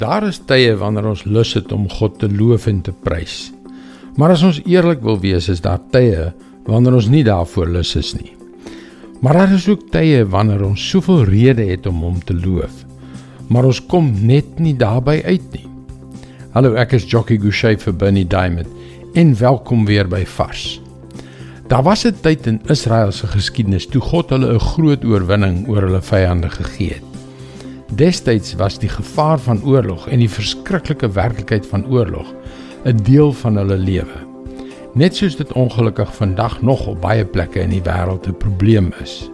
Daar is tye wanneer ons lus het om God te loof en te prys. Maar as ons eerlik wil wees, is daar tye wanneer ons nie daarvoor lus is nie. Maar daar is ook tye wanneer ons soveel redes het om hom te loof, maar ons kom net nie daarby uit nie. Hallo, ek is Jockey Gouchee vir Bernie Diamond en welkom weer by Vars. Daar was 'n tyd in Israel se geskiedenis toe God hulle 'n groot oorwinning oor hulle vyande gegee het. Destyds was die gevaar van oorlog en die verskriklike werklikheid van oorlog 'n deel van hulle lewe. Net soos dit ongelukkig vandag nog op baie plekke in die wêreld 'n probleem is.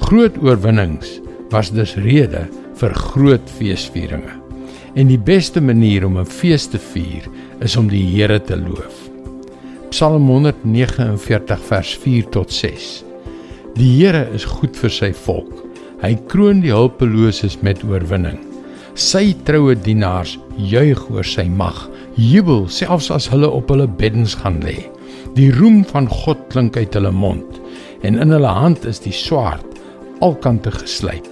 Groot oorwinnings was dus rede vir groot feesvieringe. En die beste manier om 'n fees te vier is om die Here te loof. Psalm 149 vers 4 tot 6. Die Here is goed vir sy volk Hy kroon die hulpeloses met oorwinning. Sy troue dienaars juig oor sy mag, jubel selfs as hulle op hulle beddens gaan lê. Die roem van God klink uit hulle mond en in hulle hand is die swaard alkante geslyp.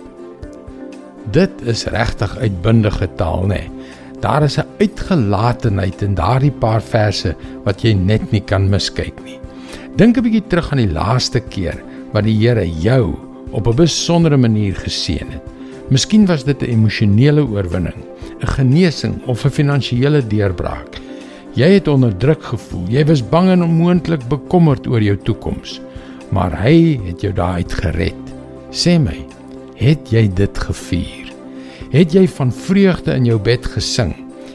Dit is regtig uitbundige taal, nê? Daar is 'n uitgelatenheid in daardie paar verse wat jy net nie kan miskyk nie. Dink 'n bietjie terug aan die laaste keer wat die Here jou op 'n besondere manier geseën het. Miskien was dit 'n emosionele oorwinning, 'n genesing of 'n finansiële deurbraak. Jy het onder druk gevoel. Jy was bang en onmoontlik bekommerd oor jou toekoms, maar hy het jou daaruit gered. Sê my, het jy dit gevier? Het jy van vreugde in jou bed gesing?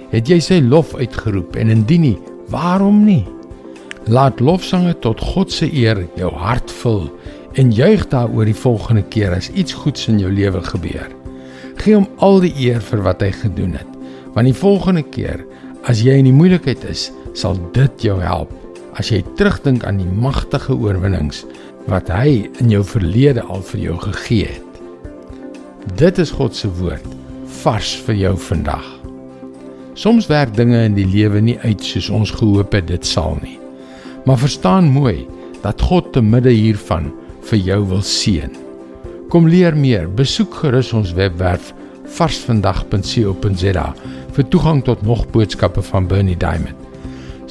Het jy sy lof uitgeroep en indien nie, waarom nie? Laat lofsange tot God se eer jou hart vul en juig daaroor die volgende keer as iets goeds in jou lewe gebeur. Gee hom al die eer vir wat hy gedoen het, want die volgende keer as jy in die moeilikheid is, sal dit jou help as jy terugdink aan die magtige oorwinnings wat hy in jou verlede al vir jou gegee het. Dit is God se woord vars vir jou vandag. Soms werk dinge in die lewe nie uit soos ons gehoop het dit sal nie. Maar verstaan mooi dat God te midde hiervan vir jou wil seën. Kom leer meer, besoek gerus ons webwerf varsvandag.co.za vir toegang tot nog boodskappe van Bernie Diamond.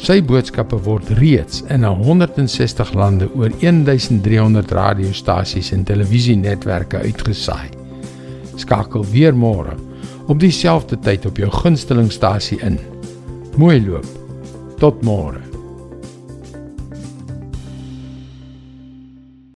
Sy boodskappe word reeds in 160 lande oor 1300 radiostasies en televisienetwerke uitgesaai. Skakel weer môre op dieselfde tyd op jou gunstelingstasie in. Mooi loop. Tot môre.